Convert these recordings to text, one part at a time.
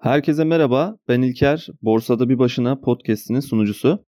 Herkese merhaba, ben İlker, Borsada Bir Başına podcast'inin sunucusu.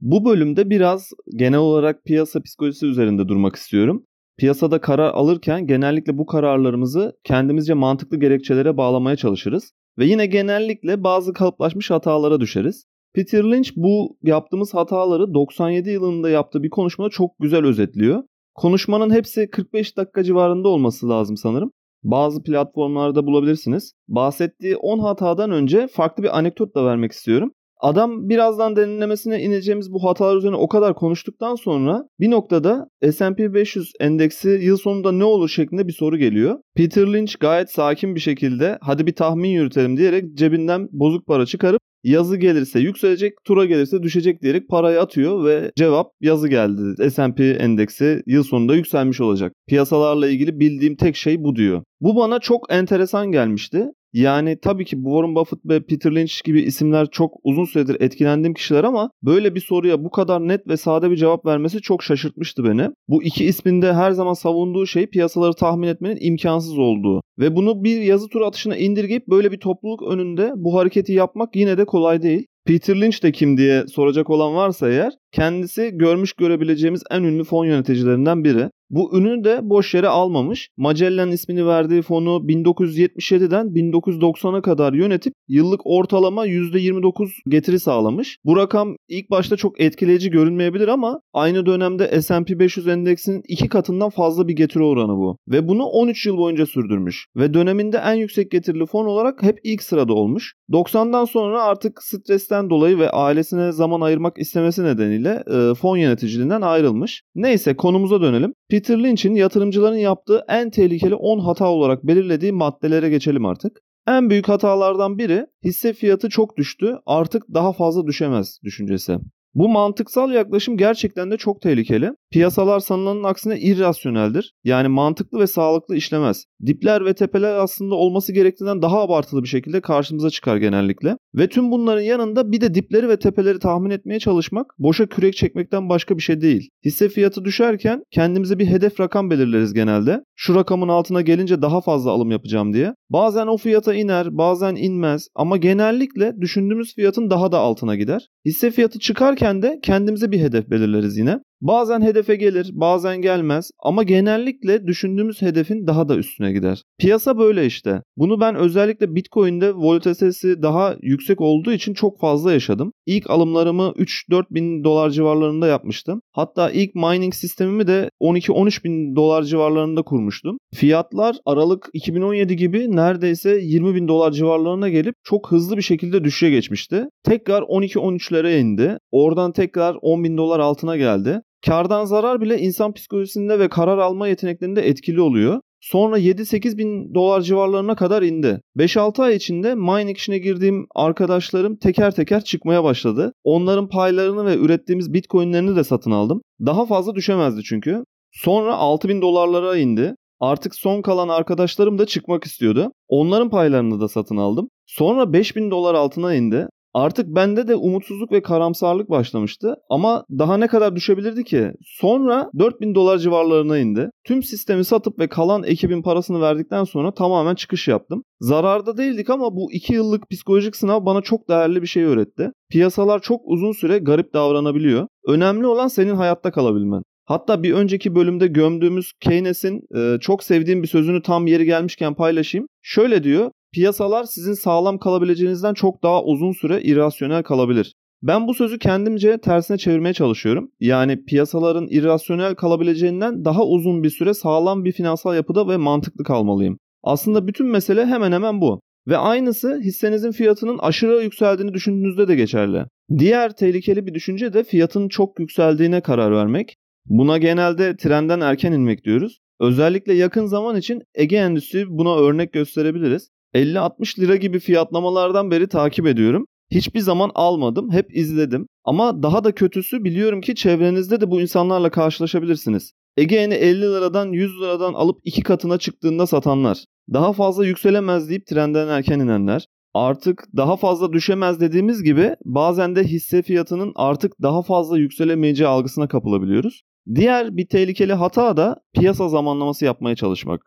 Bu bölümde biraz genel olarak piyasa psikolojisi üzerinde durmak istiyorum. Piyasada karar alırken genellikle bu kararlarımızı kendimizce mantıklı gerekçelere bağlamaya çalışırız. Ve yine genellikle bazı kalıplaşmış hatalara düşeriz. Peter Lynch bu yaptığımız hataları 97 yılında yaptığı bir konuşmada çok güzel özetliyor. Konuşmanın hepsi 45 dakika civarında olması lazım sanırım bazı platformlarda bulabilirsiniz. Bahsettiği 10 hatadan önce farklı bir anekdot da vermek istiyorum. Adam birazdan derinlemesine ineceğimiz bu hatalar üzerine o kadar konuştuktan sonra bir noktada S&P 500 endeksi yıl sonunda ne olur şeklinde bir soru geliyor. Peter Lynch gayet sakin bir şekilde hadi bir tahmin yürütelim diyerek cebinden bozuk para çıkarıp yazı gelirse yükselecek, tura gelirse düşecek diyerek parayı atıyor ve cevap yazı geldi. S&P endeksi yıl sonunda yükselmiş olacak. Piyasalarla ilgili bildiğim tek şey bu diyor. Bu bana çok enteresan gelmişti. Yani tabii ki Warren Buffett ve Peter Lynch gibi isimler çok uzun süredir etkilendiğim kişiler ama böyle bir soruya bu kadar net ve sade bir cevap vermesi çok şaşırtmıştı beni. Bu iki isminde her zaman savunduğu şey piyasaları tahmin etmenin imkansız olduğu ve bunu bir yazı turu atışına indirgeyip böyle bir topluluk önünde bu hareketi yapmak yine de kolay değil. Peter Lynch de kim diye soracak olan varsa eğer kendisi görmüş görebileceğimiz en ünlü fon yöneticilerinden biri. Bu ünü de boş yere almamış. Magellan ismini verdiği fonu 1977'den 1990'a kadar yönetip yıllık ortalama %29 getiri sağlamış. Bu rakam ilk başta çok etkileyici görünmeyebilir ama aynı dönemde S&P 500 endeksinin iki katından fazla bir getiri oranı bu. Ve bunu 13 yıl boyunca sürdürmüş. Ve döneminde en yüksek getirili fon olarak hep ilk sırada olmuş. 90'dan sonra artık stresten dolayı ve ailesine zaman ayırmak istemesi nedeniyle e, fon yöneticiliğinden ayrılmış. Neyse konumuza dönelim. Peter Lynch'in yatırımcıların yaptığı en tehlikeli 10 hata olarak belirlediği maddelere geçelim artık. En büyük hatalardan biri hisse fiyatı çok düştü artık daha fazla düşemez düşüncesi. Bu mantıksal yaklaşım gerçekten de çok tehlikeli. Piyasalar sanılanın aksine irrasyoneldir. Yani mantıklı ve sağlıklı işlemez. Dipler ve tepeler aslında olması gerektiğinden daha abartılı bir şekilde karşımıza çıkar genellikle. Ve tüm bunların yanında bir de dipleri ve tepeleri tahmin etmeye çalışmak boşa kürek çekmekten başka bir şey değil. Hisse fiyatı düşerken kendimize bir hedef rakam belirleriz genelde. Şu rakamın altına gelince daha fazla alım yapacağım diye. Bazen o fiyata iner, bazen inmez ama genellikle düşündüğümüz fiyatın daha da altına gider. Hisse fiyatı çıkarken de kendimize bir hedef belirleriz yine. Bazen hedefe gelir, bazen gelmez ama genellikle düşündüğümüz hedefin daha da üstüne gider. Piyasa böyle işte. Bunu ben özellikle Bitcoin'de volatilitesi daha yüksek olduğu için çok fazla yaşadım. İlk alımlarımı 3-4 bin dolar civarlarında yapmıştım. Hatta ilk mining sistemimi de 12-13 bin dolar civarlarında kurmuştum. Fiyatlar Aralık 2017 gibi neredeyse 20 bin dolar civarlarına gelip çok hızlı bir şekilde düşüşe geçmişti. Tekrar 12-13'lere indi. Oradan tekrar 10 bin dolar altına geldi. Kardan zarar bile insan psikolojisinde ve karar alma yeteneklerinde etkili oluyor. Sonra 7-8 bin dolar civarlarına kadar indi. 5-6 ay içinde mining işine girdiğim arkadaşlarım teker teker çıkmaya başladı. Onların paylarını ve ürettiğimiz bitcoinlerini de satın aldım. Daha fazla düşemezdi çünkü. Sonra 6 bin dolarlara indi. Artık son kalan arkadaşlarım da çıkmak istiyordu. Onların paylarını da satın aldım. Sonra 5000 dolar altına indi. Artık bende de umutsuzluk ve karamsarlık başlamıştı ama daha ne kadar düşebilirdi ki? Sonra 4000 dolar civarlarına indi. Tüm sistemi satıp ve kalan ekibin parasını verdikten sonra tamamen çıkış yaptım. Zararda değildik ama bu 2 yıllık psikolojik sınav bana çok değerli bir şey öğretti. Piyasalar çok uzun süre garip davranabiliyor. Önemli olan senin hayatta kalabilmen. Hatta bir önceki bölümde gömdüğümüz Keynes'in e, çok sevdiğim bir sözünü tam yeri gelmişken paylaşayım. Şöyle diyor, piyasalar sizin sağlam kalabileceğinizden çok daha uzun süre irrasyonel kalabilir. Ben bu sözü kendimce tersine çevirmeye çalışıyorum. Yani piyasaların irrasyonel kalabileceğinden daha uzun bir süre sağlam bir finansal yapıda ve mantıklı kalmalıyım. Aslında bütün mesele hemen hemen bu. Ve aynısı hissenizin fiyatının aşırı yükseldiğini düşündüğünüzde de geçerli. Diğer tehlikeli bir düşünce de fiyatın çok yükseldiğine karar vermek. Buna genelde trenden erken inmek diyoruz. Özellikle yakın zaman için Ege Endüstri buna örnek gösterebiliriz. 50-60 lira gibi fiyatlamalardan beri takip ediyorum. Hiçbir zaman almadım, hep izledim. Ama daha da kötüsü biliyorum ki çevrenizde de bu insanlarla karşılaşabilirsiniz. Ege'ni 50 liradan 100 liradan alıp iki katına çıktığında satanlar. Daha fazla yükselemez deyip trenden erken inenler. Artık daha fazla düşemez dediğimiz gibi bazen de hisse fiyatının artık daha fazla yükselemeyeceği algısına kapılabiliyoruz. Diğer bir tehlikeli hata da piyasa zamanlaması yapmaya çalışmak.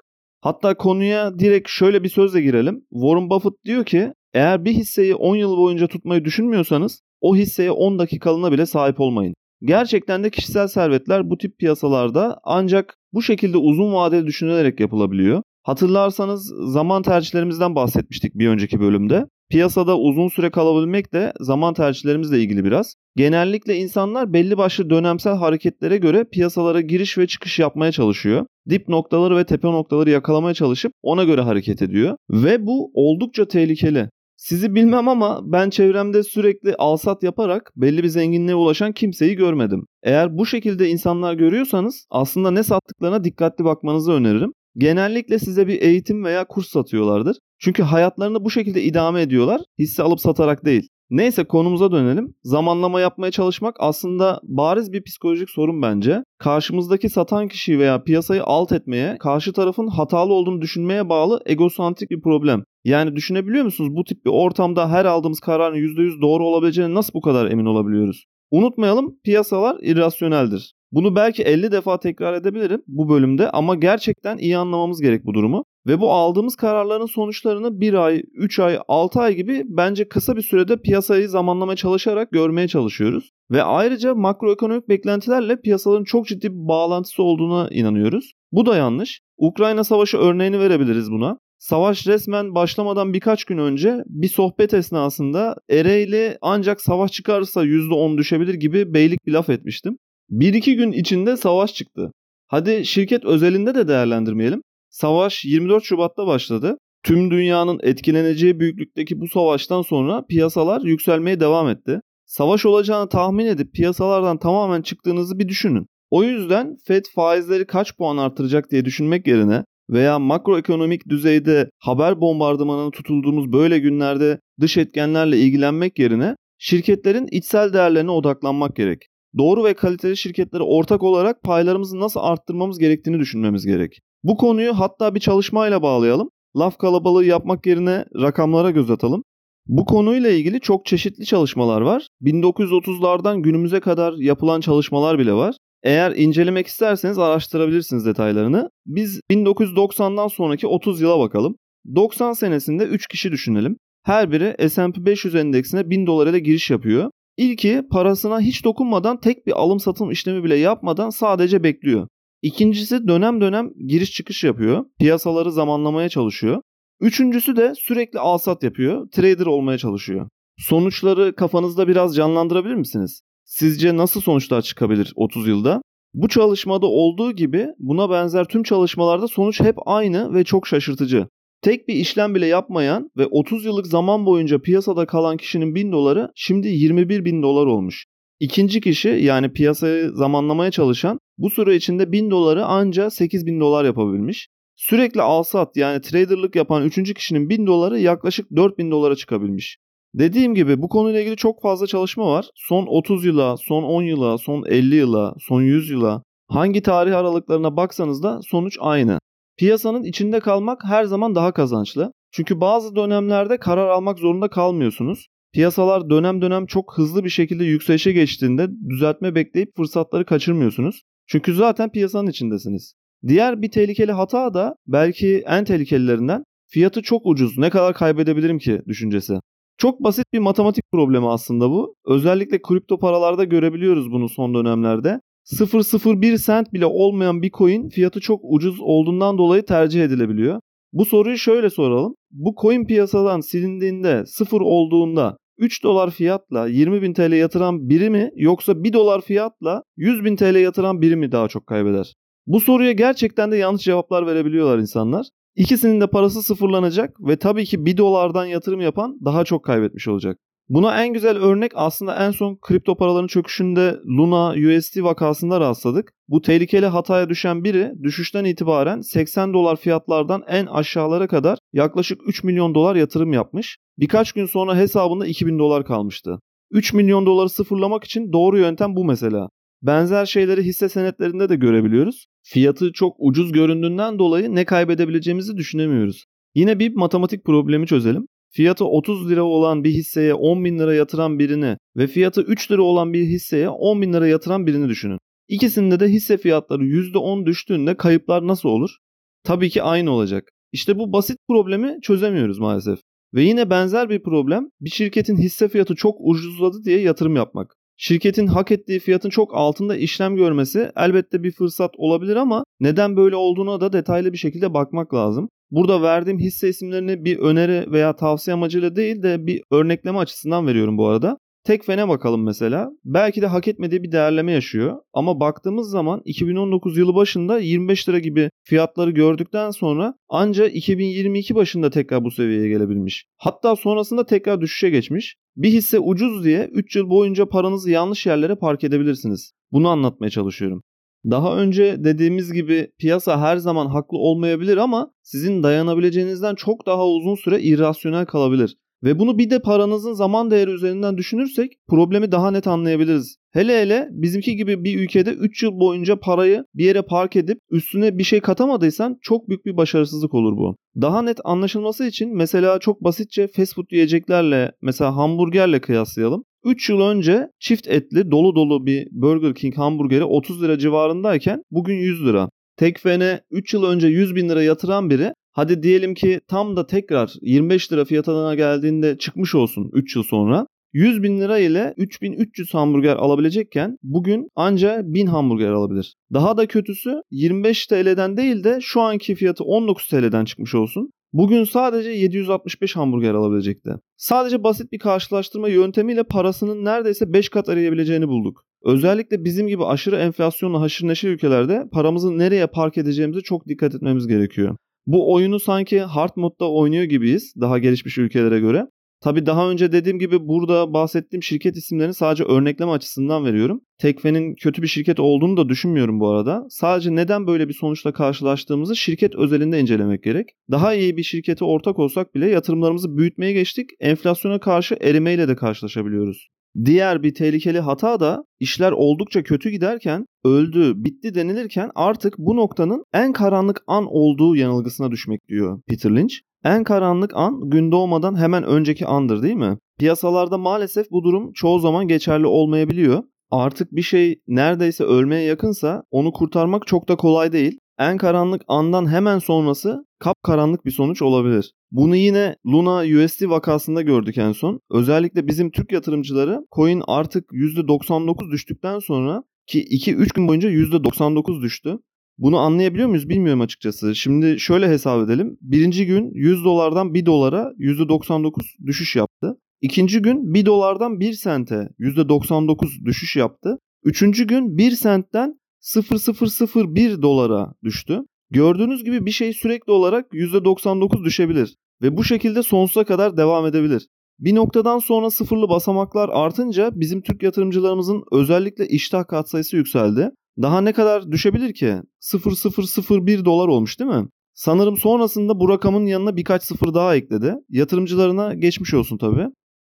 Hatta konuya direkt şöyle bir sözle girelim. Warren Buffett diyor ki Eğer bir hisseyi 10 yıl boyunca tutmayı düşünmüyorsanız o hisseye 10 dakikalığına bile sahip olmayın. Gerçekten de kişisel servetler bu tip piyasalarda ancak bu şekilde uzun vadeli düşünülerek yapılabiliyor. Hatırlarsanız zaman tercihlerimizden bahsetmiştik bir önceki bölümde. Piyasada uzun süre kalabilmek de zaman tercihlerimizle ilgili biraz. Genellikle insanlar belli başlı dönemsel hareketlere göre piyasalara giriş ve çıkış yapmaya çalışıyor. Dip noktaları ve tepe noktaları yakalamaya çalışıp ona göre hareket ediyor. Ve bu oldukça tehlikeli. Sizi bilmem ama ben çevremde sürekli alsat yaparak belli bir zenginliğe ulaşan kimseyi görmedim. Eğer bu şekilde insanlar görüyorsanız aslında ne sattıklarına dikkatli bakmanızı öneririm. Genellikle size bir eğitim veya kurs satıyorlardır. Çünkü hayatlarını bu şekilde idame ediyorlar, hisse alıp satarak değil. Neyse konumuza dönelim. Zamanlama yapmaya çalışmak aslında bariz bir psikolojik sorun bence. Karşımızdaki satan kişiyi veya piyasayı alt etmeye, karşı tarafın hatalı olduğunu düşünmeye bağlı egosantrik bir problem. Yani düşünebiliyor musunuz bu tip bir ortamda her aldığımız kararın %100 doğru olabileceğine nasıl bu kadar emin olabiliyoruz? Unutmayalım piyasalar irrasyoneldir. Bunu belki 50 defa tekrar edebilirim bu bölümde ama gerçekten iyi anlamamız gerek bu durumu. Ve bu aldığımız kararların sonuçlarını 1 ay, 3 ay, 6 ay gibi bence kısa bir sürede piyasayı zamanlamaya çalışarak görmeye çalışıyoruz. Ve ayrıca makroekonomik beklentilerle piyasaların çok ciddi bir bağlantısı olduğuna inanıyoruz. Bu da yanlış. Ukrayna Savaşı örneğini verebiliriz buna. Savaş resmen başlamadan birkaç gün önce bir sohbet esnasında Ereğli ancak savaş çıkarsa %10 düşebilir gibi beylik bir laf etmiştim. 1-2 gün içinde savaş çıktı. Hadi şirket özelinde de değerlendirmeyelim. Savaş 24 Şubat'ta başladı. Tüm dünyanın etkileneceği büyüklükteki bu savaştan sonra piyasalar yükselmeye devam etti. Savaş olacağını tahmin edip piyasalardan tamamen çıktığınızı bir düşünün. O yüzden Fed faizleri kaç puan artıracak diye düşünmek yerine veya makroekonomik düzeyde haber bombardımanına tutulduğumuz böyle günlerde dış etkenlerle ilgilenmek yerine şirketlerin içsel değerlerine odaklanmak gerek. Doğru ve kaliteli şirketlere ortak olarak paylarımızı nasıl arttırmamız gerektiğini düşünmemiz gerek. Bu konuyu hatta bir çalışmayla bağlayalım. Laf kalabalığı yapmak yerine rakamlara göz atalım. Bu konuyla ilgili çok çeşitli çalışmalar var. 1930'lardan günümüze kadar yapılan çalışmalar bile var. Eğer incelemek isterseniz araştırabilirsiniz detaylarını. Biz 1990'dan sonraki 30 yıla bakalım. 90 senesinde 3 kişi düşünelim. Her biri S&P 500 endeksine 1000 dolar ile giriş yapıyor. İlki parasına hiç dokunmadan tek bir alım satım işlemi bile yapmadan sadece bekliyor. İkincisi dönem dönem giriş çıkış yapıyor. Piyasaları zamanlamaya çalışıyor. Üçüncüsü de sürekli alsat yapıyor. Trader olmaya çalışıyor. Sonuçları kafanızda biraz canlandırabilir misiniz? Sizce nasıl sonuçlar çıkabilir 30 yılda? Bu çalışmada olduğu gibi buna benzer tüm çalışmalarda sonuç hep aynı ve çok şaşırtıcı. Tek bir işlem bile yapmayan ve 30 yıllık zaman boyunca piyasada kalan kişinin 1000 doları şimdi 21 bin dolar olmuş. İkinci kişi yani piyasayı zamanlamaya çalışan bu süre içinde 1000 doları anca 8000 dolar yapabilmiş. Sürekli alsat yani traderlık yapan üçüncü kişinin 1000 doları yaklaşık 4000 dolara çıkabilmiş. Dediğim gibi bu konuyla ilgili çok fazla çalışma var. Son 30 yıla, son 10 yıla, son 50 yıla, son 100 yıla hangi tarih aralıklarına baksanız da sonuç aynı. Piyasanın içinde kalmak her zaman daha kazançlı. Çünkü bazı dönemlerde karar almak zorunda kalmıyorsunuz. Piyasalar dönem dönem çok hızlı bir şekilde yükselişe geçtiğinde düzeltme bekleyip fırsatları kaçırmıyorsunuz. Çünkü zaten piyasanın içindesiniz. Diğer bir tehlikeli hata da belki en tehlikelilerinden fiyatı çok ucuz ne kadar kaybedebilirim ki düşüncesi. Çok basit bir matematik problemi aslında bu. Özellikle kripto paralarda görebiliyoruz bunu son dönemlerde. 0.01 sent bile olmayan bir coin fiyatı çok ucuz olduğundan dolayı tercih edilebiliyor. Bu soruyu şöyle soralım. Bu coin piyasadan silindiğinde sıfır olduğunda 3 dolar fiyatla 20 bin TL yatıran biri mi yoksa 1 dolar fiyatla 100 bin TL yatıran biri mi daha çok kaybeder? Bu soruya gerçekten de yanlış cevaplar verebiliyorlar insanlar. İkisinin de parası sıfırlanacak ve tabii ki 1 dolardan yatırım yapan daha çok kaybetmiş olacak. Buna en güzel örnek aslında en son kripto paraların çöküşünde Luna USD vakasında rastladık. Bu tehlikeli hataya düşen biri düşüşten itibaren 80 dolar fiyatlardan en aşağılara kadar yaklaşık 3 milyon dolar yatırım yapmış. Birkaç gün sonra hesabında 2000 dolar kalmıştı. 3 milyon doları sıfırlamak için doğru yöntem bu mesela. Benzer şeyleri hisse senetlerinde de görebiliyoruz. Fiyatı çok ucuz göründüğünden dolayı ne kaybedebileceğimizi düşünemiyoruz. Yine bir matematik problemi çözelim. Fiyatı 30 lira olan bir hisseye 10 bin lira yatıran birini ve fiyatı 3 lira olan bir hisseye 10 bin lira yatıran birini düşünün. İkisinde de hisse fiyatları %10 düştüğünde kayıplar nasıl olur? Tabii ki aynı olacak. İşte bu basit problemi çözemiyoruz maalesef. Ve yine benzer bir problem bir şirketin hisse fiyatı çok ucuzladı diye yatırım yapmak. Şirketin hak ettiği fiyatın çok altında işlem görmesi elbette bir fırsat olabilir ama neden böyle olduğuna da detaylı bir şekilde bakmak lazım. Burada verdiğim hisse isimlerini bir öneri veya tavsiye amacıyla değil de bir örnekleme açısından veriyorum bu arada. Tekfen'e bakalım mesela. Belki de hak etmediği bir değerleme yaşıyor. Ama baktığımız zaman 2019 yılı başında 25 lira gibi fiyatları gördükten sonra ancak 2022 başında tekrar bu seviyeye gelebilmiş. Hatta sonrasında tekrar düşüşe geçmiş. Bir hisse ucuz diye 3 yıl boyunca paranızı yanlış yerlere park edebilirsiniz. Bunu anlatmaya çalışıyorum. Daha önce dediğimiz gibi piyasa her zaman haklı olmayabilir ama sizin dayanabileceğinizden çok daha uzun süre irrasyonel kalabilir. Ve bunu bir de paranızın zaman değeri üzerinden düşünürsek problemi daha net anlayabiliriz. Hele hele bizimki gibi bir ülkede 3 yıl boyunca parayı bir yere park edip üstüne bir şey katamadıysan çok büyük bir başarısızlık olur bu. Daha net anlaşılması için mesela çok basitçe fast food yiyeceklerle mesela hamburgerle kıyaslayalım. 3 yıl önce çift etli dolu dolu bir Burger King hamburgeri 30 lira civarındayken bugün 100 lira. Tekfene 3 yıl önce 100 bin lira yatıran biri hadi diyelim ki tam da tekrar 25 lira fiyatına geldiğinde çıkmış olsun 3 yıl sonra. 100 bin lira ile 3300 hamburger alabilecekken bugün anca 1000 hamburger alabilir. Daha da kötüsü 25 TL'den değil de şu anki fiyatı 19 TL'den çıkmış olsun. Bugün sadece 765 hamburger alabilecekti. Sadece basit bir karşılaştırma yöntemiyle parasının neredeyse 5 kat arayabileceğini bulduk. Özellikle bizim gibi aşırı enflasyonla haşır neşir ülkelerde paramızı nereye park edeceğimize çok dikkat etmemiz gerekiyor. Bu oyunu sanki hard modda oynuyor gibiyiz daha gelişmiş ülkelere göre. Tabi daha önce dediğim gibi burada bahsettiğim şirket isimlerini sadece örnekleme açısından veriyorum. Tekfe'nin kötü bir şirket olduğunu da düşünmüyorum bu arada. Sadece neden böyle bir sonuçla karşılaştığımızı şirket özelinde incelemek gerek. Daha iyi bir şirkete ortak olsak bile yatırımlarımızı büyütmeye geçtik. Enflasyona karşı erimeyle de karşılaşabiliyoruz. Diğer bir tehlikeli hata da işler oldukça kötü giderken öldü, bitti denilirken artık bu noktanın en karanlık an olduğu yanılgısına düşmek diyor Peter Lynch. En karanlık an gün doğmadan hemen önceki andır değil mi? Piyasalarda maalesef bu durum çoğu zaman geçerli olmayabiliyor. Artık bir şey neredeyse ölmeye yakınsa onu kurtarmak çok da kolay değil. En karanlık andan hemen sonrası kapkaranlık bir sonuç olabilir. Bunu yine Luna USD vakasında gördük en son. Özellikle bizim Türk yatırımcıları coin artık %99 düştükten sonra ki 2-3 gün boyunca %99 düştü. Bunu anlayabiliyor muyuz bilmiyorum açıkçası. Şimdi şöyle hesap edelim. Birinci gün 100 dolardan 1 dolara %99 düşüş yaptı. İkinci gün 1 dolardan 1 sente %99 düşüş yaptı. Üçüncü gün 1 sentten 0.001 dolara düştü. Gördüğünüz gibi bir şey sürekli olarak %99 düşebilir ve bu şekilde sonsuza kadar devam edebilir. Bir noktadan sonra sıfırlı basamaklar artınca bizim Türk yatırımcılarımızın özellikle iştah katsayısı yükseldi. Daha ne kadar düşebilir ki? 0.001 dolar olmuş değil mi? Sanırım sonrasında bu rakamın yanına birkaç sıfır daha ekledi. Yatırımcılarına geçmiş olsun tabii.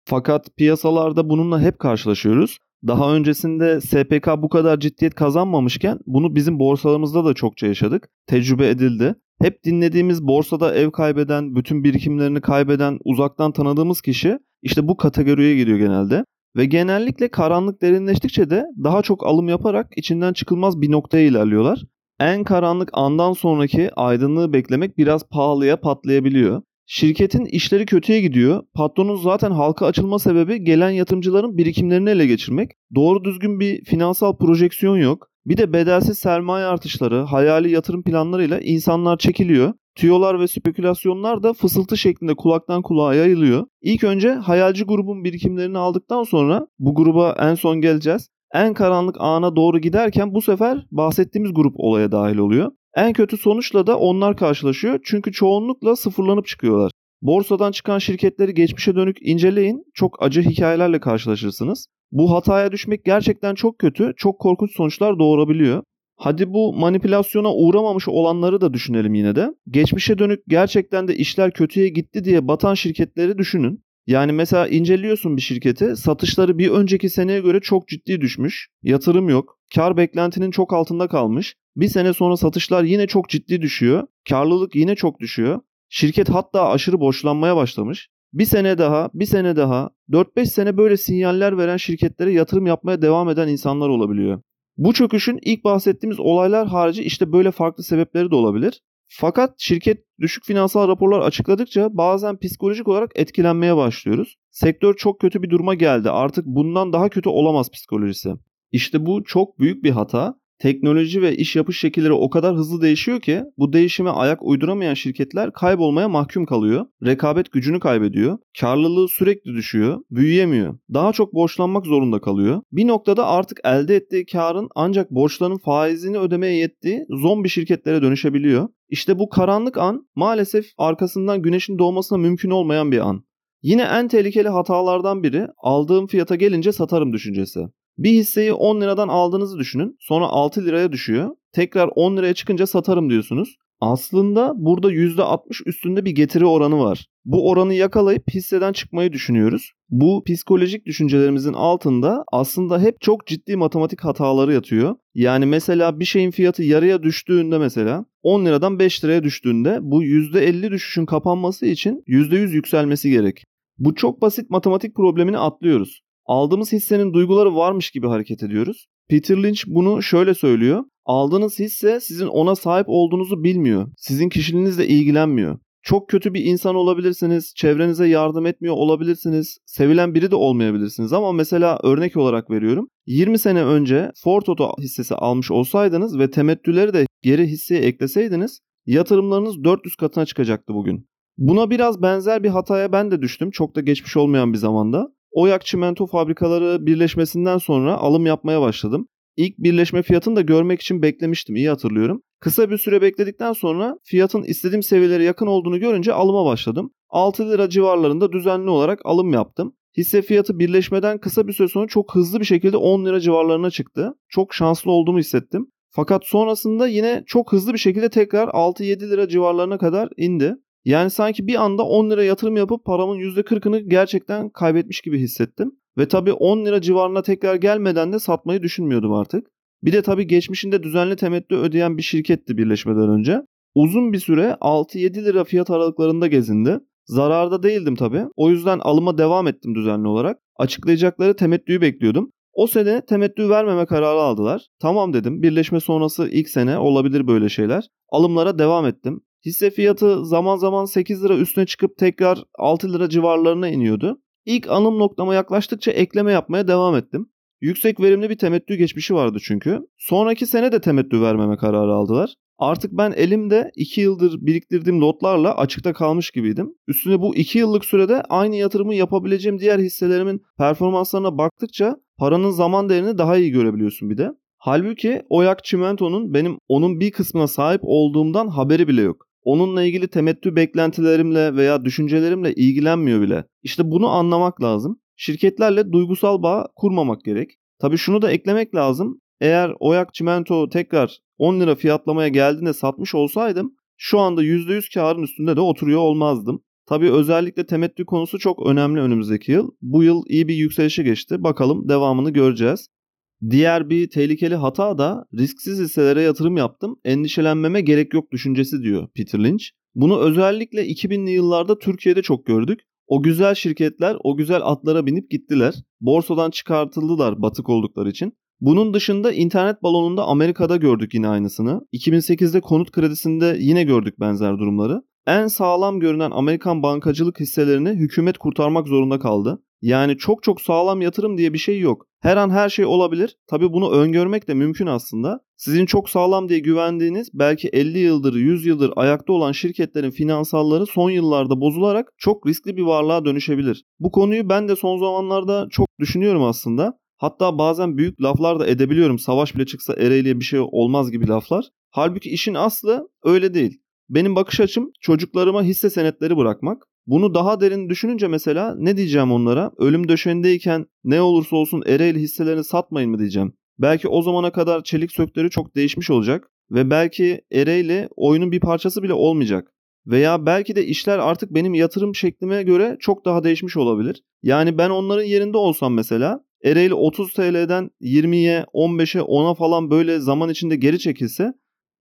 Fakat piyasalarda bununla hep karşılaşıyoruz. Daha öncesinde SPK bu kadar ciddiyet kazanmamışken bunu bizim borsalarımızda da çokça yaşadık. Tecrübe edildi. Hep dinlediğimiz borsada ev kaybeden, bütün birikimlerini kaybeden, uzaktan tanıdığımız kişi işte bu kategoriye giriyor genelde. Ve genellikle karanlık derinleştikçe de daha çok alım yaparak içinden çıkılmaz bir noktaya ilerliyorlar. En karanlık andan sonraki aydınlığı beklemek biraz pahalıya patlayabiliyor. Şirketin işleri kötüye gidiyor. Patronun zaten halka açılma sebebi gelen yatırımcıların birikimlerini ele geçirmek. Doğru düzgün bir finansal projeksiyon yok. Bir de bedelsiz sermaye artışları, hayali yatırım planlarıyla insanlar çekiliyor. Tüyolar ve spekülasyonlar da fısıltı şeklinde kulaktan kulağa yayılıyor. İlk önce hayalci grubun birikimlerini aldıktan sonra bu gruba en son geleceğiz. En karanlık ana doğru giderken bu sefer bahsettiğimiz grup olaya dahil oluyor. En kötü sonuçla da onlar karşılaşıyor çünkü çoğunlukla sıfırlanıp çıkıyorlar. Borsadan çıkan şirketleri geçmişe dönük inceleyin. Çok acı hikayelerle karşılaşırsınız. Bu hataya düşmek gerçekten çok kötü, çok korkunç sonuçlar doğurabiliyor. Hadi bu manipülasyona uğramamış olanları da düşünelim yine de. Geçmişe dönük gerçekten de işler kötüye gitti diye batan şirketleri düşünün. Yani mesela inceliyorsun bir şirketi, satışları bir önceki seneye göre çok ciddi düşmüş, yatırım yok, kar beklentinin çok altında kalmış. Bir sene sonra satışlar yine çok ciddi düşüyor, karlılık yine çok düşüyor. Şirket hatta aşırı borçlanmaya başlamış. Bir sene daha, bir sene daha, 4-5 sene böyle sinyaller veren şirketlere yatırım yapmaya devam eden insanlar olabiliyor. Bu çöküşün ilk bahsettiğimiz olaylar harici işte böyle farklı sebepleri de olabilir. Fakat şirket düşük finansal raporlar açıkladıkça bazen psikolojik olarak etkilenmeye başlıyoruz. Sektör çok kötü bir duruma geldi. Artık bundan daha kötü olamaz psikolojisi. İşte bu çok büyük bir hata teknoloji ve iş yapış şekilleri o kadar hızlı değişiyor ki bu değişime ayak uyduramayan şirketler kaybolmaya mahkum kalıyor. Rekabet gücünü kaybediyor. Karlılığı sürekli düşüyor. Büyüyemiyor. Daha çok borçlanmak zorunda kalıyor. Bir noktada artık elde ettiği karın ancak borçların faizini ödemeye yettiği zombi şirketlere dönüşebiliyor. İşte bu karanlık an maalesef arkasından güneşin doğmasına mümkün olmayan bir an. Yine en tehlikeli hatalardan biri aldığım fiyata gelince satarım düşüncesi. Bir hisseyi 10 liradan aldığınızı düşünün. Sonra 6 liraya düşüyor. Tekrar 10 liraya çıkınca satarım diyorsunuz. Aslında burada %60 üstünde bir getiri oranı var. Bu oranı yakalayıp hisseden çıkmayı düşünüyoruz. Bu psikolojik düşüncelerimizin altında aslında hep çok ciddi matematik hataları yatıyor. Yani mesela bir şeyin fiyatı yarıya düştüğünde mesela 10 liradan 5 liraya düştüğünde bu %50 düşüşün kapanması için %100 yükselmesi gerek. Bu çok basit matematik problemini atlıyoruz aldığımız hissenin duyguları varmış gibi hareket ediyoruz. Peter Lynch bunu şöyle söylüyor. Aldığınız hisse sizin ona sahip olduğunuzu bilmiyor. Sizin kişiliğinizle ilgilenmiyor. Çok kötü bir insan olabilirsiniz, çevrenize yardım etmiyor olabilirsiniz, sevilen biri de olmayabilirsiniz ama mesela örnek olarak veriyorum. 20 sene önce Ford Auto hissesi almış olsaydınız ve temettüleri de geri hisseye ekleseydiniz yatırımlarınız 400 katına çıkacaktı bugün. Buna biraz benzer bir hataya ben de düştüm çok da geçmiş olmayan bir zamanda. Oyak çimento fabrikaları birleşmesinden sonra alım yapmaya başladım. İlk birleşme fiyatını da görmek için beklemiştim iyi hatırlıyorum. Kısa bir süre bekledikten sonra fiyatın istediğim seviyelere yakın olduğunu görünce alıma başladım. 6 lira civarlarında düzenli olarak alım yaptım. Hisse fiyatı birleşmeden kısa bir süre sonra çok hızlı bir şekilde 10 lira civarlarına çıktı. Çok şanslı olduğumu hissettim. Fakat sonrasında yine çok hızlı bir şekilde tekrar 6-7 lira civarlarına kadar indi. Yani sanki bir anda 10 lira yatırım yapıp paramın %40'ını gerçekten kaybetmiş gibi hissettim. Ve tabii 10 lira civarına tekrar gelmeden de satmayı düşünmüyordum artık. Bir de tabii geçmişinde düzenli temettü ödeyen bir şirketti birleşmeden önce. Uzun bir süre 6-7 lira fiyat aralıklarında gezindi. Zararda değildim tabii. O yüzden alıma devam ettim düzenli olarak. Açıklayacakları temettüyü bekliyordum. O sene temettü vermeme kararı aldılar. Tamam dedim. Birleşme sonrası ilk sene olabilir böyle şeyler. Alımlara devam ettim. Hisse fiyatı zaman zaman 8 lira üstüne çıkıp tekrar 6 lira civarlarına iniyordu. İlk alım noktama yaklaştıkça ekleme yapmaya devam ettim. Yüksek verimli bir temettü geçmişi vardı çünkü. Sonraki sene de temettü vermeme kararı aldılar. Artık ben elimde 2 yıldır biriktirdiğim lotlarla açıkta kalmış gibiydim. Üstüne bu 2 yıllık sürede aynı yatırımı yapabileceğim diğer hisselerimin performanslarına baktıkça paranın zaman değerini daha iyi görebiliyorsun bir de. Halbuki Oyak Çimento'nun benim onun bir kısmına sahip olduğumdan haberi bile yok. Onunla ilgili temettü beklentilerimle veya düşüncelerimle ilgilenmiyor bile. İşte bunu anlamak lazım. Şirketlerle duygusal bağ kurmamak gerek. Tabii şunu da eklemek lazım. Eğer Oyak Çimento tekrar 10 lira fiyatlamaya geldiğinde satmış olsaydım şu anda %100 karın üstünde de oturuyor olmazdım. Tabii özellikle temettü konusu çok önemli önümüzdeki yıl. Bu yıl iyi bir yükselişe geçti. Bakalım devamını göreceğiz. Diğer bir tehlikeli hata da risksiz hisselere yatırım yaptım, endişelenmeme gerek yok düşüncesi diyor Peter Lynch. Bunu özellikle 2000'li yıllarda Türkiye'de çok gördük. O güzel şirketler o güzel atlara binip gittiler. Borsadan çıkartıldılar batık oldukları için. Bunun dışında internet balonunda Amerika'da gördük yine aynısını. 2008'de konut kredisinde yine gördük benzer durumları. En sağlam görünen Amerikan bankacılık hisselerini hükümet kurtarmak zorunda kaldı. Yani çok çok sağlam yatırım diye bir şey yok. Her an her şey olabilir. Tabi bunu öngörmek de mümkün aslında. Sizin çok sağlam diye güvendiğiniz belki 50 yıldır 100 yıldır ayakta olan şirketlerin finansalları son yıllarda bozularak çok riskli bir varlığa dönüşebilir. Bu konuyu ben de son zamanlarda çok düşünüyorum aslında. Hatta bazen büyük laflar da edebiliyorum. Savaş bile çıksa Ereğli'ye bir şey olmaz gibi laflar. Halbuki işin aslı öyle değil. Benim bakış açım çocuklarıma hisse senetleri bırakmak. Bunu daha derin düşününce mesela ne diyeceğim onlara? Ölüm döşeğindeyken ne olursa olsun Ereğli hisselerini satmayın mı diyeceğim. Belki o zamana kadar çelik sökleri çok değişmiş olacak ve belki Ereğli oyunun bir parçası bile olmayacak. Veya belki de işler artık benim yatırım şeklime göre çok daha değişmiş olabilir. Yani ben onların yerinde olsam mesela Ereğli 30 TL'den 20'ye, 15'e, 10'a falan böyle zaman içinde geri çekilse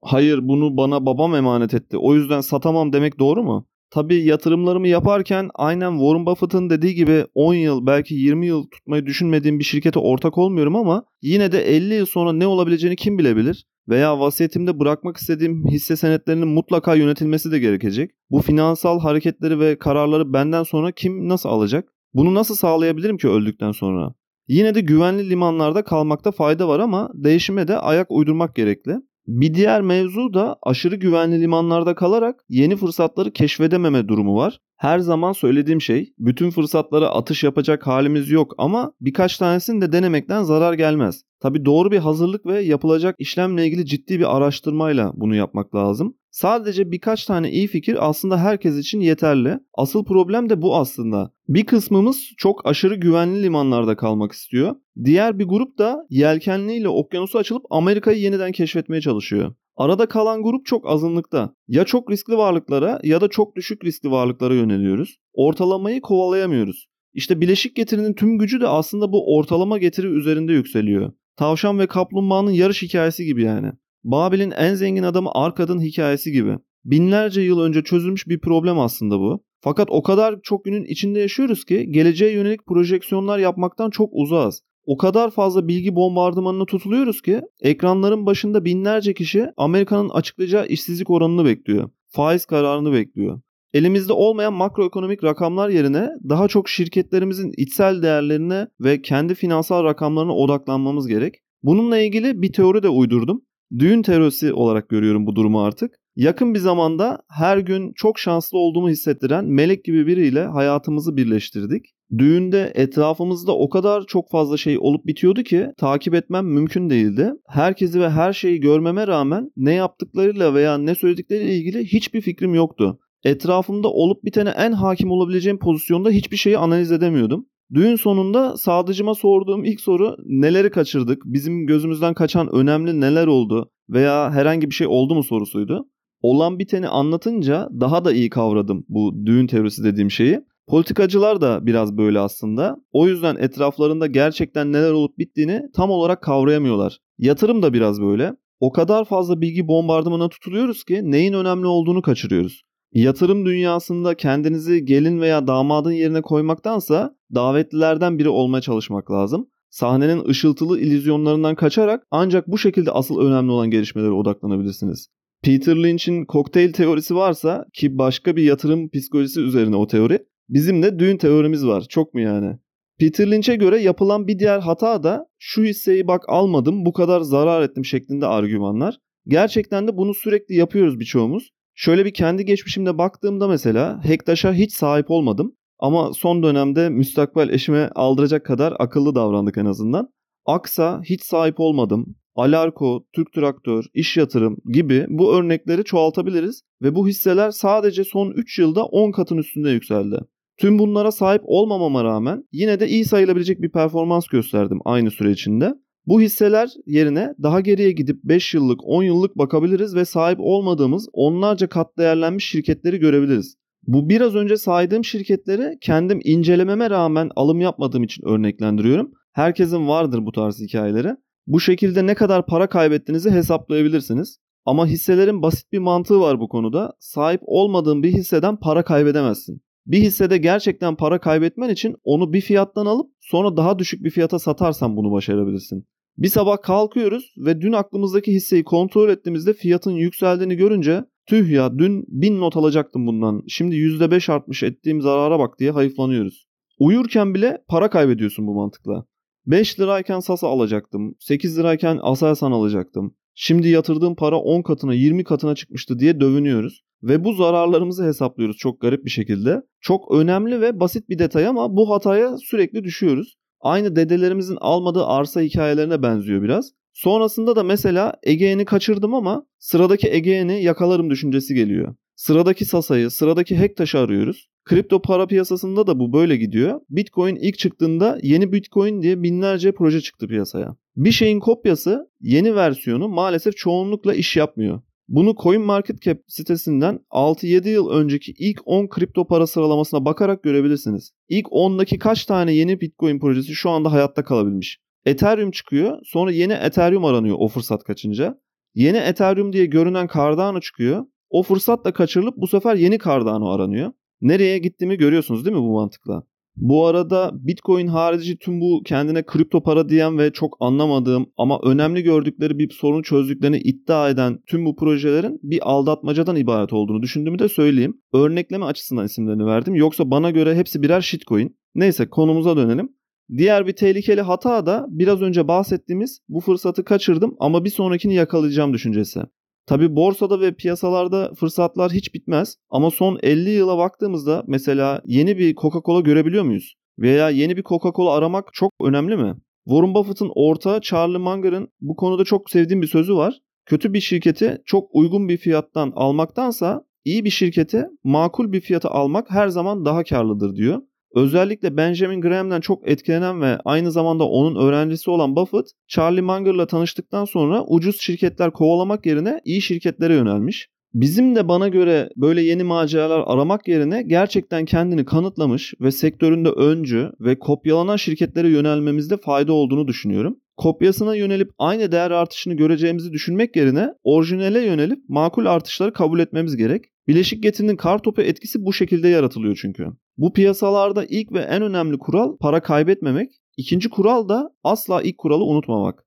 hayır bunu bana babam emanet etti o yüzden satamam demek doğru mu? Tabii yatırımlarımı yaparken aynen Warren Buffett'ın dediği gibi 10 yıl belki 20 yıl tutmayı düşünmediğim bir şirkete ortak olmuyorum ama yine de 50 yıl sonra ne olabileceğini kim bilebilir? veya vasiyetimde bırakmak istediğim hisse senetlerinin mutlaka yönetilmesi de gerekecek. Bu finansal hareketleri ve kararları benden sonra kim nasıl alacak? Bunu nasıl sağlayabilirim ki öldükten sonra? Yine de güvenli limanlarda kalmakta fayda var ama değişime de ayak uydurmak gerekli. Bir diğer mevzu da aşırı güvenli limanlarda kalarak yeni fırsatları keşfedememe durumu var. Her zaman söylediğim şey bütün fırsatlara atış yapacak halimiz yok ama birkaç tanesini de denemekten zarar gelmez. Tabi doğru bir hazırlık ve yapılacak işlemle ilgili ciddi bir araştırmayla bunu yapmak lazım. Sadece birkaç tane iyi fikir aslında herkes için yeterli. Asıl problem de bu aslında. Bir kısmımız çok aşırı güvenli limanlarda kalmak istiyor. Diğer bir grup da yelkenliyle okyanusu açılıp Amerika'yı yeniden keşfetmeye çalışıyor. Arada kalan grup çok azınlıkta. Ya çok riskli varlıklara ya da çok düşük riskli varlıklara yöneliyoruz. Ortalamayı kovalayamıyoruz. İşte bileşik getirinin tüm gücü de aslında bu ortalama getiri üzerinde yükseliyor. Tavşan ve kaplumbağanın yarış hikayesi gibi yani. Babil'in en zengin adamı Arkad'ın hikayesi gibi. Binlerce yıl önce çözülmüş bir problem aslında bu. Fakat o kadar çok günün içinde yaşıyoruz ki geleceğe yönelik projeksiyonlar yapmaktan çok uzağız. O kadar fazla bilgi bombardımanına tutuluyoruz ki ekranların başında binlerce kişi Amerika'nın açıklayacağı işsizlik oranını bekliyor. Faiz kararını bekliyor. Elimizde olmayan makroekonomik rakamlar yerine daha çok şirketlerimizin içsel değerlerine ve kendi finansal rakamlarına odaklanmamız gerek. Bununla ilgili bir teori de uydurdum. Düğün teorisi olarak görüyorum bu durumu artık. Yakın bir zamanda her gün çok şanslı olduğumu hissettiren melek gibi biriyle hayatımızı birleştirdik. Düğünde etrafımızda o kadar çok fazla şey olup bitiyordu ki takip etmem mümkün değildi. Herkesi ve her şeyi görmeme rağmen ne yaptıklarıyla veya ne söyledikleriyle ilgili hiçbir fikrim yoktu. Etrafımda olup bitene en hakim olabileceğim pozisyonda hiçbir şeyi analiz edemiyordum. Düğün sonunda sadıcıma sorduğum ilk soru neleri kaçırdık, bizim gözümüzden kaçan önemli neler oldu veya herhangi bir şey oldu mu sorusuydu. Olan biteni anlatınca daha da iyi kavradım bu düğün teorisi dediğim şeyi. Politikacılar da biraz böyle aslında. O yüzden etraflarında gerçekten neler olup bittiğini tam olarak kavrayamıyorlar. Yatırım da biraz böyle. O kadar fazla bilgi bombardımana tutuluyoruz ki neyin önemli olduğunu kaçırıyoruz. Yatırım dünyasında kendinizi gelin veya damadın yerine koymaktansa davetlilerden biri olmaya çalışmak lazım. Sahnenin ışıltılı illüzyonlarından kaçarak ancak bu şekilde asıl önemli olan gelişmelere odaklanabilirsiniz. Peter Lynch'in kokteyl teorisi varsa ki başka bir yatırım psikolojisi üzerine o teori. Bizim de düğün teorimiz var. Çok mu yani? Peter Lynch'e göre yapılan bir diğer hata da şu hisseyi bak almadım bu kadar zarar ettim şeklinde argümanlar. Gerçekten de bunu sürekli yapıyoruz birçoğumuz. Şöyle bir kendi geçmişimde baktığımda mesela Hektaş'a hiç sahip olmadım. Ama son dönemde müstakbel eşime aldıracak kadar akıllı davrandık en azından. Aksa hiç sahip olmadım. Alarko, Türk Traktör, İş Yatırım gibi bu örnekleri çoğaltabiliriz ve bu hisseler sadece son 3 yılda 10 katın üstünde yükseldi. Tüm bunlara sahip olmamama rağmen yine de iyi sayılabilecek bir performans gösterdim aynı süre içinde. Bu hisseler yerine daha geriye gidip 5 yıllık 10 yıllık bakabiliriz ve sahip olmadığımız onlarca kat değerlenmiş şirketleri görebiliriz. Bu biraz önce saydığım şirketleri kendim incelememe rağmen alım yapmadığım için örneklendiriyorum. Herkesin vardır bu tarz hikayeleri. Bu şekilde ne kadar para kaybettiğinizi hesaplayabilirsiniz. Ama hisselerin basit bir mantığı var bu konuda. Sahip olmadığın bir hisseden para kaybedemezsin. Bir hissede gerçekten para kaybetmen için onu bir fiyattan alıp sonra daha düşük bir fiyata satarsan bunu başarabilirsin. Bir sabah kalkıyoruz ve dün aklımızdaki hisseyi kontrol ettiğimizde fiyatın yükseldiğini görünce tüh ya dün 1000 not alacaktım bundan şimdi %5 artmış ettiğim zarara bak diye hayıflanıyoruz. Uyurken bile para kaybediyorsun bu mantıkla. 5 lirayken Sasa alacaktım. 8 lirayken Aselsan alacaktım. Şimdi yatırdığım para 10 katına 20 katına çıkmıştı diye dövünüyoruz. Ve bu zararlarımızı hesaplıyoruz çok garip bir şekilde. Çok önemli ve basit bir detay ama bu hataya sürekli düşüyoruz. Aynı dedelerimizin almadığı arsa hikayelerine benziyor biraz. Sonrasında da mesela Ege'ni kaçırdım ama sıradaki Ege'ni yakalarım düşüncesi geliyor. Sıradaki Sasa'yı, sıradaki Hektaş'ı arıyoruz. Kripto para piyasasında da bu böyle gidiyor. Bitcoin ilk çıktığında yeni Bitcoin diye binlerce proje çıktı piyasaya. Bir şeyin kopyası yeni versiyonu maalesef çoğunlukla iş yapmıyor. Bunu CoinMarketCap sitesinden 6-7 yıl önceki ilk 10 kripto para sıralamasına bakarak görebilirsiniz. İlk 10'daki kaç tane yeni Bitcoin projesi şu anda hayatta kalabilmiş. Ethereum çıkıyor sonra yeni Ethereum aranıyor o fırsat kaçınca. Yeni Ethereum diye görünen Cardano çıkıyor. O fırsat da kaçırılıp bu sefer yeni Cardano aranıyor. Nereye gittiğimi görüyorsunuz değil mi bu mantıkla? Bu arada Bitcoin harici tüm bu kendine kripto para diyen ve çok anlamadığım ama önemli gördükleri bir sorun çözdüklerini iddia eden tüm bu projelerin bir aldatmacadan ibaret olduğunu düşündüğümü de söyleyeyim. Örnekleme açısından isimlerini verdim. Yoksa bana göre hepsi birer shitcoin. Neyse konumuza dönelim. Diğer bir tehlikeli hata da biraz önce bahsettiğimiz bu fırsatı kaçırdım ama bir sonrakini yakalayacağım düşüncesi. Tabi borsada ve piyasalarda fırsatlar hiç bitmez ama son 50 yıla baktığımızda mesela yeni bir Coca-Cola görebiliyor muyuz? Veya yeni bir Coca-Cola aramak çok önemli mi? Warren Buffett'ın ortağı Charlie Munger'ın bu konuda çok sevdiğim bir sözü var. Kötü bir şirketi çok uygun bir fiyattan almaktansa iyi bir şirketi makul bir fiyata almak her zaman daha karlıdır diyor. Özellikle Benjamin Graham'den çok etkilenen ve aynı zamanda onun öğrencisi olan Buffett, Charlie Munger'la tanıştıktan sonra ucuz şirketler kovalamak yerine iyi şirketlere yönelmiş. Bizim de bana göre böyle yeni maceralar aramak yerine gerçekten kendini kanıtlamış ve sektöründe öncü ve kopyalanan şirketlere yönelmemizde fayda olduğunu düşünüyorum. Kopyasına yönelip aynı değer artışını göreceğimizi düşünmek yerine orijinale yönelip makul artışları kabul etmemiz gerek. Bileşik getirinin kar topu etkisi bu şekilde yaratılıyor çünkü. Bu piyasalarda ilk ve en önemli kural para kaybetmemek. İkinci kural da asla ilk kuralı unutmamak.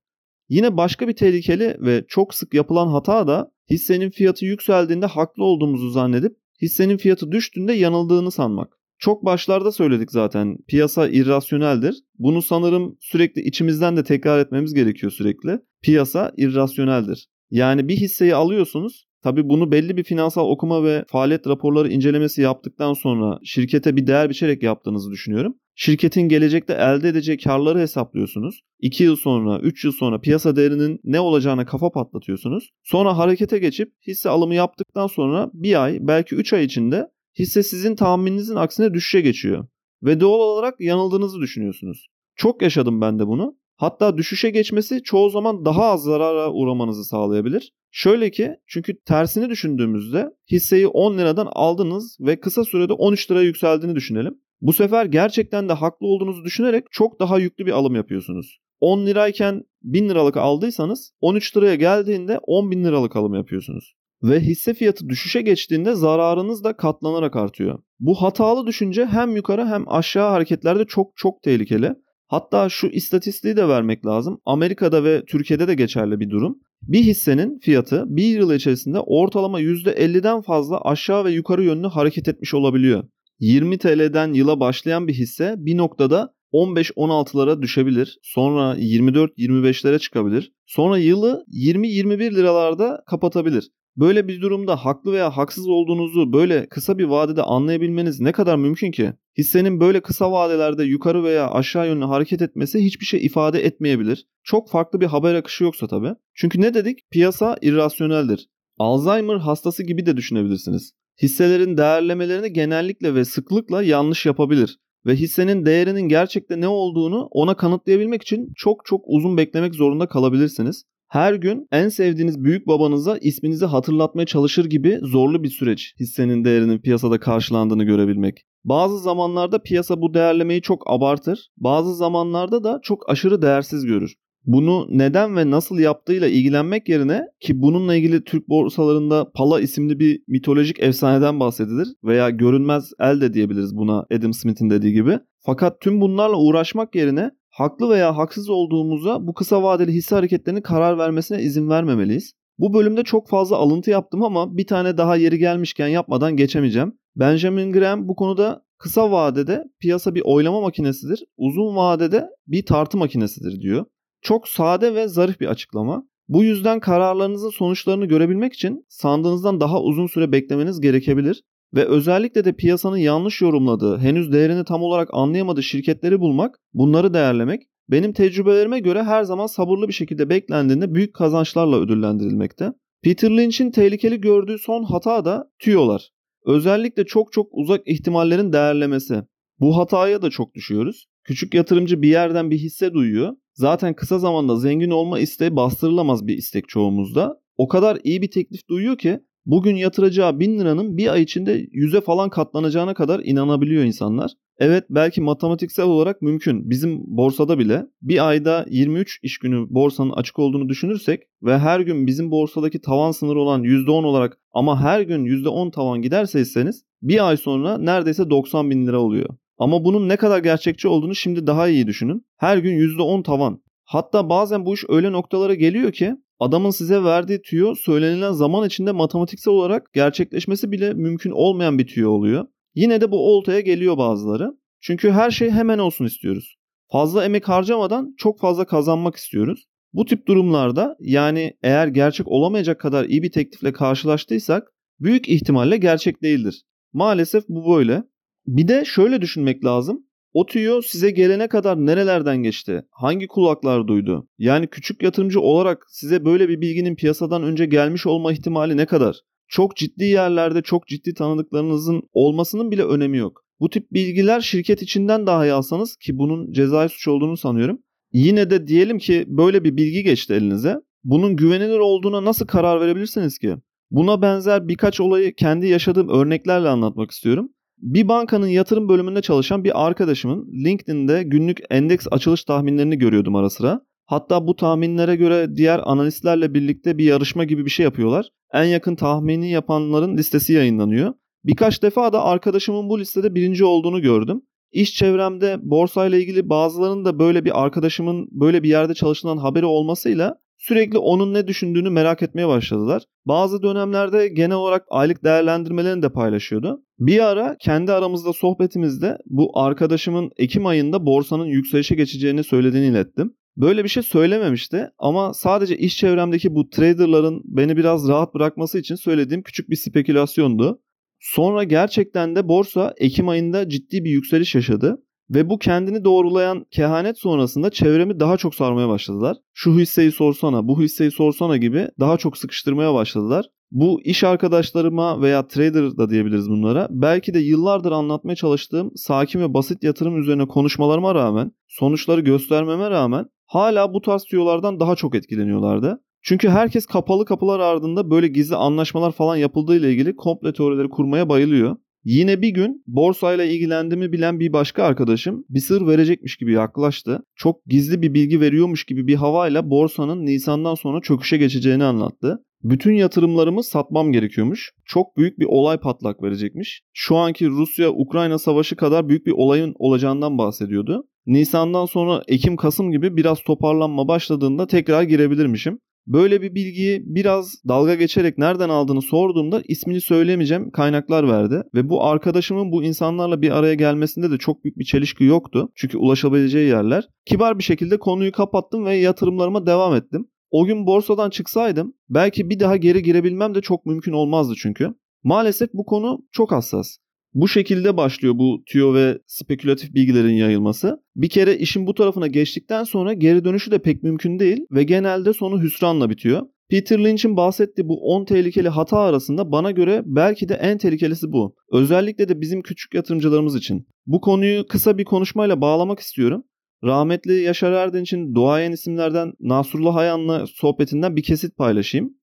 Yine başka bir tehlikeli ve çok sık yapılan hata da hissenin fiyatı yükseldiğinde haklı olduğumuzu zannedip hissenin fiyatı düştüğünde yanıldığını sanmak. Çok başlarda söyledik zaten piyasa irrasyoneldir. Bunu sanırım sürekli içimizden de tekrar etmemiz gerekiyor sürekli. Piyasa irrasyoneldir. Yani bir hisseyi alıyorsunuz Tabii bunu belli bir finansal okuma ve faaliyet raporları incelemesi yaptıktan sonra şirkete bir değer biçerek yaptığınızı düşünüyorum. Şirketin gelecekte elde edeceği karları hesaplıyorsunuz. 2 yıl sonra, 3 yıl sonra piyasa değerinin ne olacağına kafa patlatıyorsunuz. Sonra harekete geçip hisse alımı yaptıktan sonra bir ay, belki 3 ay içinde hisse sizin tahmininizin aksine düşüşe geçiyor. Ve doğal olarak yanıldığınızı düşünüyorsunuz. Çok yaşadım ben de bunu. Hatta düşüşe geçmesi çoğu zaman daha az zarara uğramanızı sağlayabilir. Şöyle ki çünkü tersini düşündüğümüzde hisseyi 10 liradan aldınız ve kısa sürede 13 liraya yükseldiğini düşünelim. Bu sefer gerçekten de haklı olduğunuzu düşünerek çok daha yüklü bir alım yapıyorsunuz. 10 lirayken 1000 liralık aldıysanız 13 liraya geldiğinde 10 bin liralık alım yapıyorsunuz. Ve hisse fiyatı düşüşe geçtiğinde zararınız da katlanarak artıyor. Bu hatalı düşünce hem yukarı hem aşağı hareketlerde çok çok tehlikeli. Hatta şu istatistiği de vermek lazım. Amerika'da ve Türkiye'de de geçerli bir durum. Bir hissenin fiyatı bir yıl içerisinde ortalama %50'den fazla aşağı ve yukarı yönlü hareket etmiş olabiliyor. 20 TL'den yıla başlayan bir hisse bir noktada 15-16'lara düşebilir. Sonra 24-25'lere çıkabilir. Sonra yılı 20-21 liralarda kapatabilir. Böyle bir durumda haklı veya haksız olduğunuzu böyle kısa bir vadede anlayabilmeniz ne kadar mümkün ki? Hissenin böyle kısa vadelerde yukarı veya aşağı yönlü hareket etmesi hiçbir şey ifade etmeyebilir. Çok farklı bir haber akışı yoksa tabii. Çünkü ne dedik? Piyasa irrasyoneldir. Alzheimer hastası gibi de düşünebilirsiniz. Hisselerin değerlemelerini genellikle ve sıklıkla yanlış yapabilir ve hissenin değerinin gerçekte ne olduğunu ona kanıtlayabilmek için çok çok uzun beklemek zorunda kalabilirsiniz her gün en sevdiğiniz büyük babanıza isminizi hatırlatmaya çalışır gibi zorlu bir süreç hissenin değerinin piyasada karşılandığını görebilmek. Bazı zamanlarda piyasa bu değerlemeyi çok abartır, bazı zamanlarda da çok aşırı değersiz görür. Bunu neden ve nasıl yaptığıyla ilgilenmek yerine ki bununla ilgili Türk borsalarında Pala isimli bir mitolojik efsaneden bahsedilir veya görünmez el de diyebiliriz buna Adam Smith'in dediği gibi. Fakat tüm bunlarla uğraşmak yerine haklı veya haksız olduğumuza bu kısa vadeli hisse hareketlerinin karar vermesine izin vermemeliyiz. Bu bölümde çok fazla alıntı yaptım ama bir tane daha yeri gelmişken yapmadan geçemeyeceğim. Benjamin Graham bu konuda kısa vadede piyasa bir oylama makinesidir, uzun vadede bir tartı makinesidir diyor. Çok sade ve zarif bir açıklama. Bu yüzden kararlarınızın sonuçlarını görebilmek için sandığınızdan daha uzun süre beklemeniz gerekebilir ve özellikle de piyasanın yanlış yorumladığı, henüz değerini tam olarak anlayamadığı şirketleri bulmak, bunları değerlemek benim tecrübelerime göre her zaman sabırlı bir şekilde beklendiğinde büyük kazançlarla ödüllendirilmekte. Peter Lynch'in tehlikeli gördüğü son hata da tüyolar. Özellikle çok çok uzak ihtimallerin değerlemesi. Bu hataya da çok düşüyoruz. Küçük yatırımcı bir yerden bir hisse duyuyor. Zaten kısa zamanda zengin olma isteği bastırılamaz bir istek çoğumuzda. O kadar iyi bir teklif duyuyor ki bugün yatıracağı 1000 liranın bir ay içinde yüze falan katlanacağına kadar inanabiliyor insanlar. Evet belki matematiksel olarak mümkün. Bizim borsada bile bir ayda 23 iş günü borsanın açık olduğunu düşünürsek ve her gün bizim borsadaki tavan sınırı olan %10 olarak ama her gün %10 tavan giderseyseniz bir ay sonra neredeyse 90 bin lira oluyor. Ama bunun ne kadar gerçekçi olduğunu şimdi daha iyi düşünün. Her gün %10 tavan. Hatta bazen bu iş öyle noktalara geliyor ki adamın size verdiği tüyo söylenilen zaman içinde matematiksel olarak gerçekleşmesi bile mümkün olmayan bir tüyo oluyor. Yine de bu oltaya geliyor bazıları. Çünkü her şey hemen olsun istiyoruz. Fazla emek harcamadan çok fazla kazanmak istiyoruz. Bu tip durumlarda yani eğer gerçek olamayacak kadar iyi bir teklifle karşılaştıysak büyük ihtimalle gerçek değildir. Maalesef bu böyle. Bir de şöyle düşünmek lazım. O tüyo size gelene kadar nerelerden geçti? Hangi kulaklar duydu? Yani küçük yatırımcı olarak size böyle bir bilginin piyasadan önce gelmiş olma ihtimali ne kadar? Çok ciddi yerlerde çok ciddi tanıdıklarınızın olmasının bile önemi yok. Bu tip bilgiler şirket içinden dahi alsanız ki bunun cezai suç olduğunu sanıyorum. Yine de diyelim ki böyle bir bilgi geçti elinize. Bunun güvenilir olduğuna nasıl karar verebilirsiniz ki? Buna benzer birkaç olayı kendi yaşadığım örneklerle anlatmak istiyorum. Bir bankanın yatırım bölümünde çalışan bir arkadaşımın LinkedIn'de günlük endeks açılış tahminlerini görüyordum ara sıra. Hatta bu tahminlere göre diğer analistlerle birlikte bir yarışma gibi bir şey yapıyorlar. En yakın tahmini yapanların listesi yayınlanıyor. Birkaç defa da arkadaşımın bu listede birinci olduğunu gördüm. İş çevremde borsayla ilgili bazılarının da böyle bir arkadaşımın böyle bir yerde çalışılan haberi olmasıyla sürekli onun ne düşündüğünü merak etmeye başladılar. Bazı dönemlerde genel olarak aylık değerlendirmelerini de paylaşıyordu. Bir ara kendi aramızda sohbetimizde bu arkadaşımın Ekim ayında borsanın yükselişe geçeceğini söylediğini ilettim. Böyle bir şey söylememişti ama sadece iş çevremdeki bu traderların beni biraz rahat bırakması için söylediğim küçük bir spekülasyondu. Sonra gerçekten de borsa Ekim ayında ciddi bir yükseliş yaşadı ve bu kendini doğrulayan kehanet sonrasında çevremi daha çok sarmaya başladılar. Şu hisseyi sorsana, bu hisseyi sorsana gibi daha çok sıkıştırmaya başladılar. Bu iş arkadaşlarıma veya trader da diyebiliriz bunlara belki de yıllardır anlatmaya çalıştığım sakin ve basit yatırım üzerine konuşmalarıma rağmen, sonuçları göstermeme rağmen hala bu tarz tüyolardan daha çok etkileniyorlardı. Çünkü herkes kapalı kapılar ardında böyle gizli anlaşmalar falan yapıldığı ile ilgili komple teorileri kurmaya bayılıyor. Yine bir gün borsayla ilgilendiğimi bilen bir başka arkadaşım bir sır verecekmiş gibi yaklaştı. Çok gizli bir bilgi veriyormuş gibi bir havayla borsanın Nisan'dan sonra çöküşe geçeceğini anlattı. Bütün yatırımlarımı satmam gerekiyormuş. Çok büyük bir olay patlak verecekmiş. Şu anki Rusya-Ukrayna savaşı kadar büyük bir olayın olacağından bahsediyordu. Nisan'dan sonra Ekim-Kasım gibi biraz toparlanma başladığında tekrar girebilirmişim. Böyle bir bilgiyi biraz dalga geçerek nereden aldığını sorduğumda ismini söylemeyeceğim kaynaklar verdi. Ve bu arkadaşımın bu insanlarla bir araya gelmesinde de çok büyük bir çelişki yoktu. Çünkü ulaşabileceği yerler. Kibar bir şekilde konuyu kapattım ve yatırımlarıma devam ettim. O gün borsadan çıksaydım belki bir daha geri girebilmem de çok mümkün olmazdı çünkü. Maalesef bu konu çok hassas. Bu şekilde başlıyor bu tüyo ve spekülatif bilgilerin yayılması. Bir kere işin bu tarafına geçtikten sonra geri dönüşü de pek mümkün değil ve genelde sonu hüsranla bitiyor. Peter Lynch'in bahsettiği bu 10 tehlikeli hata arasında bana göre belki de en tehlikelisi bu. Özellikle de bizim küçük yatırımcılarımız için. Bu konuyu kısa bir konuşmayla bağlamak istiyorum. Rahmetli Yaşar Erdinç'in duayen isimlerden Nasrullah Hayan'la sohbetinden bir kesit paylaşayım.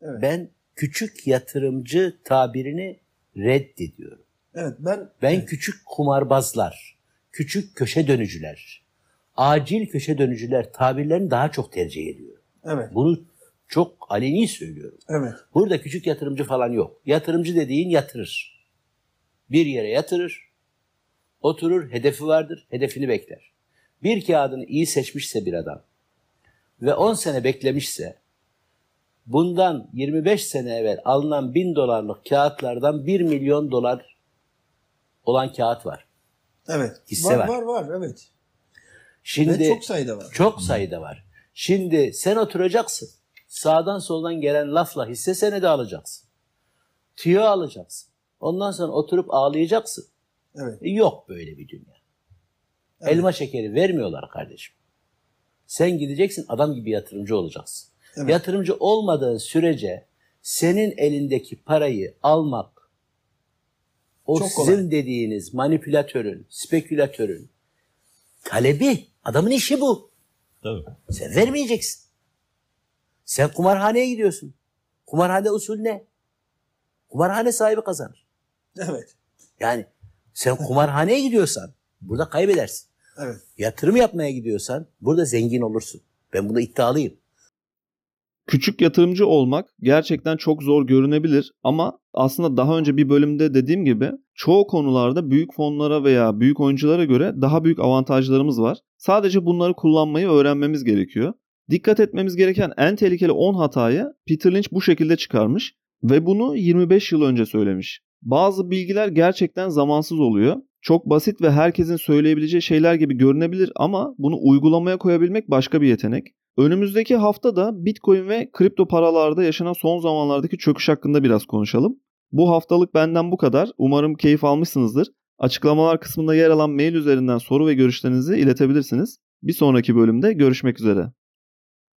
Evet. Ben küçük yatırımcı tabirini reddediyorum. Evet ben Ben evet. küçük kumarbazlar, küçük köşe dönücüler, acil köşe dönücüler tabirlerini daha çok tercih ediyorum. Evet. Bunu çok aleni söylüyorum. Evet. Burada küçük yatırımcı falan yok. Yatırımcı dediğin yatırır. Bir yere yatırır, oturur, hedefi vardır, hedefini bekler. Bir kağıdını iyi seçmişse bir adam ve 10 sene beklemişse bundan 25 sene evvel alınan 1000 dolarlık kağıtlardan 1 milyon dolar olan kağıt var. Evet. Hisse var. var. Var var evet. Şimdi Ve çok sayıda var. Çok sayıda var. Şimdi sen oturacaksın. Sağdan soldan gelen lafla hisse senedi alacaksın. Tüyo alacaksın. Ondan sonra oturup ağlayacaksın. Evet. E, Yok böyle bir dünya. Evet. Elma şekeri vermiyorlar kardeşim. Sen gideceksin adam gibi yatırımcı olacaksın. Evet. Yatırımcı olmadığın sürece senin elindeki parayı almak o Çok sizin kolay. dediğiniz manipülatörün, spekülatörün talebi. Adamın işi bu. Tabii. Sen vermeyeceksin. Sen kumarhaneye gidiyorsun. Kumarhane usul ne? Kumarhane sahibi kazanır. Evet. Yani sen kumarhaneye gidiyorsan burada kaybedersin. Evet. Yatırım yapmaya gidiyorsan burada zengin olursun. Ben buna iddialıyım. Küçük yatırımcı olmak gerçekten çok zor görünebilir ama aslında daha önce bir bölümde dediğim gibi çoğu konularda büyük fonlara veya büyük oyunculara göre daha büyük avantajlarımız var. Sadece bunları kullanmayı öğrenmemiz gerekiyor. Dikkat etmemiz gereken en tehlikeli 10 hatayı Peter Lynch bu şekilde çıkarmış ve bunu 25 yıl önce söylemiş. Bazı bilgiler gerçekten zamansız oluyor. Çok basit ve herkesin söyleyebileceği şeyler gibi görünebilir ama bunu uygulamaya koyabilmek başka bir yetenek. Önümüzdeki hafta da Bitcoin ve kripto paralarda yaşanan son zamanlardaki çöküş hakkında biraz konuşalım. Bu haftalık benden bu kadar. Umarım keyif almışsınızdır. Açıklamalar kısmında yer alan mail üzerinden soru ve görüşlerinizi iletebilirsiniz. Bir sonraki bölümde görüşmek üzere.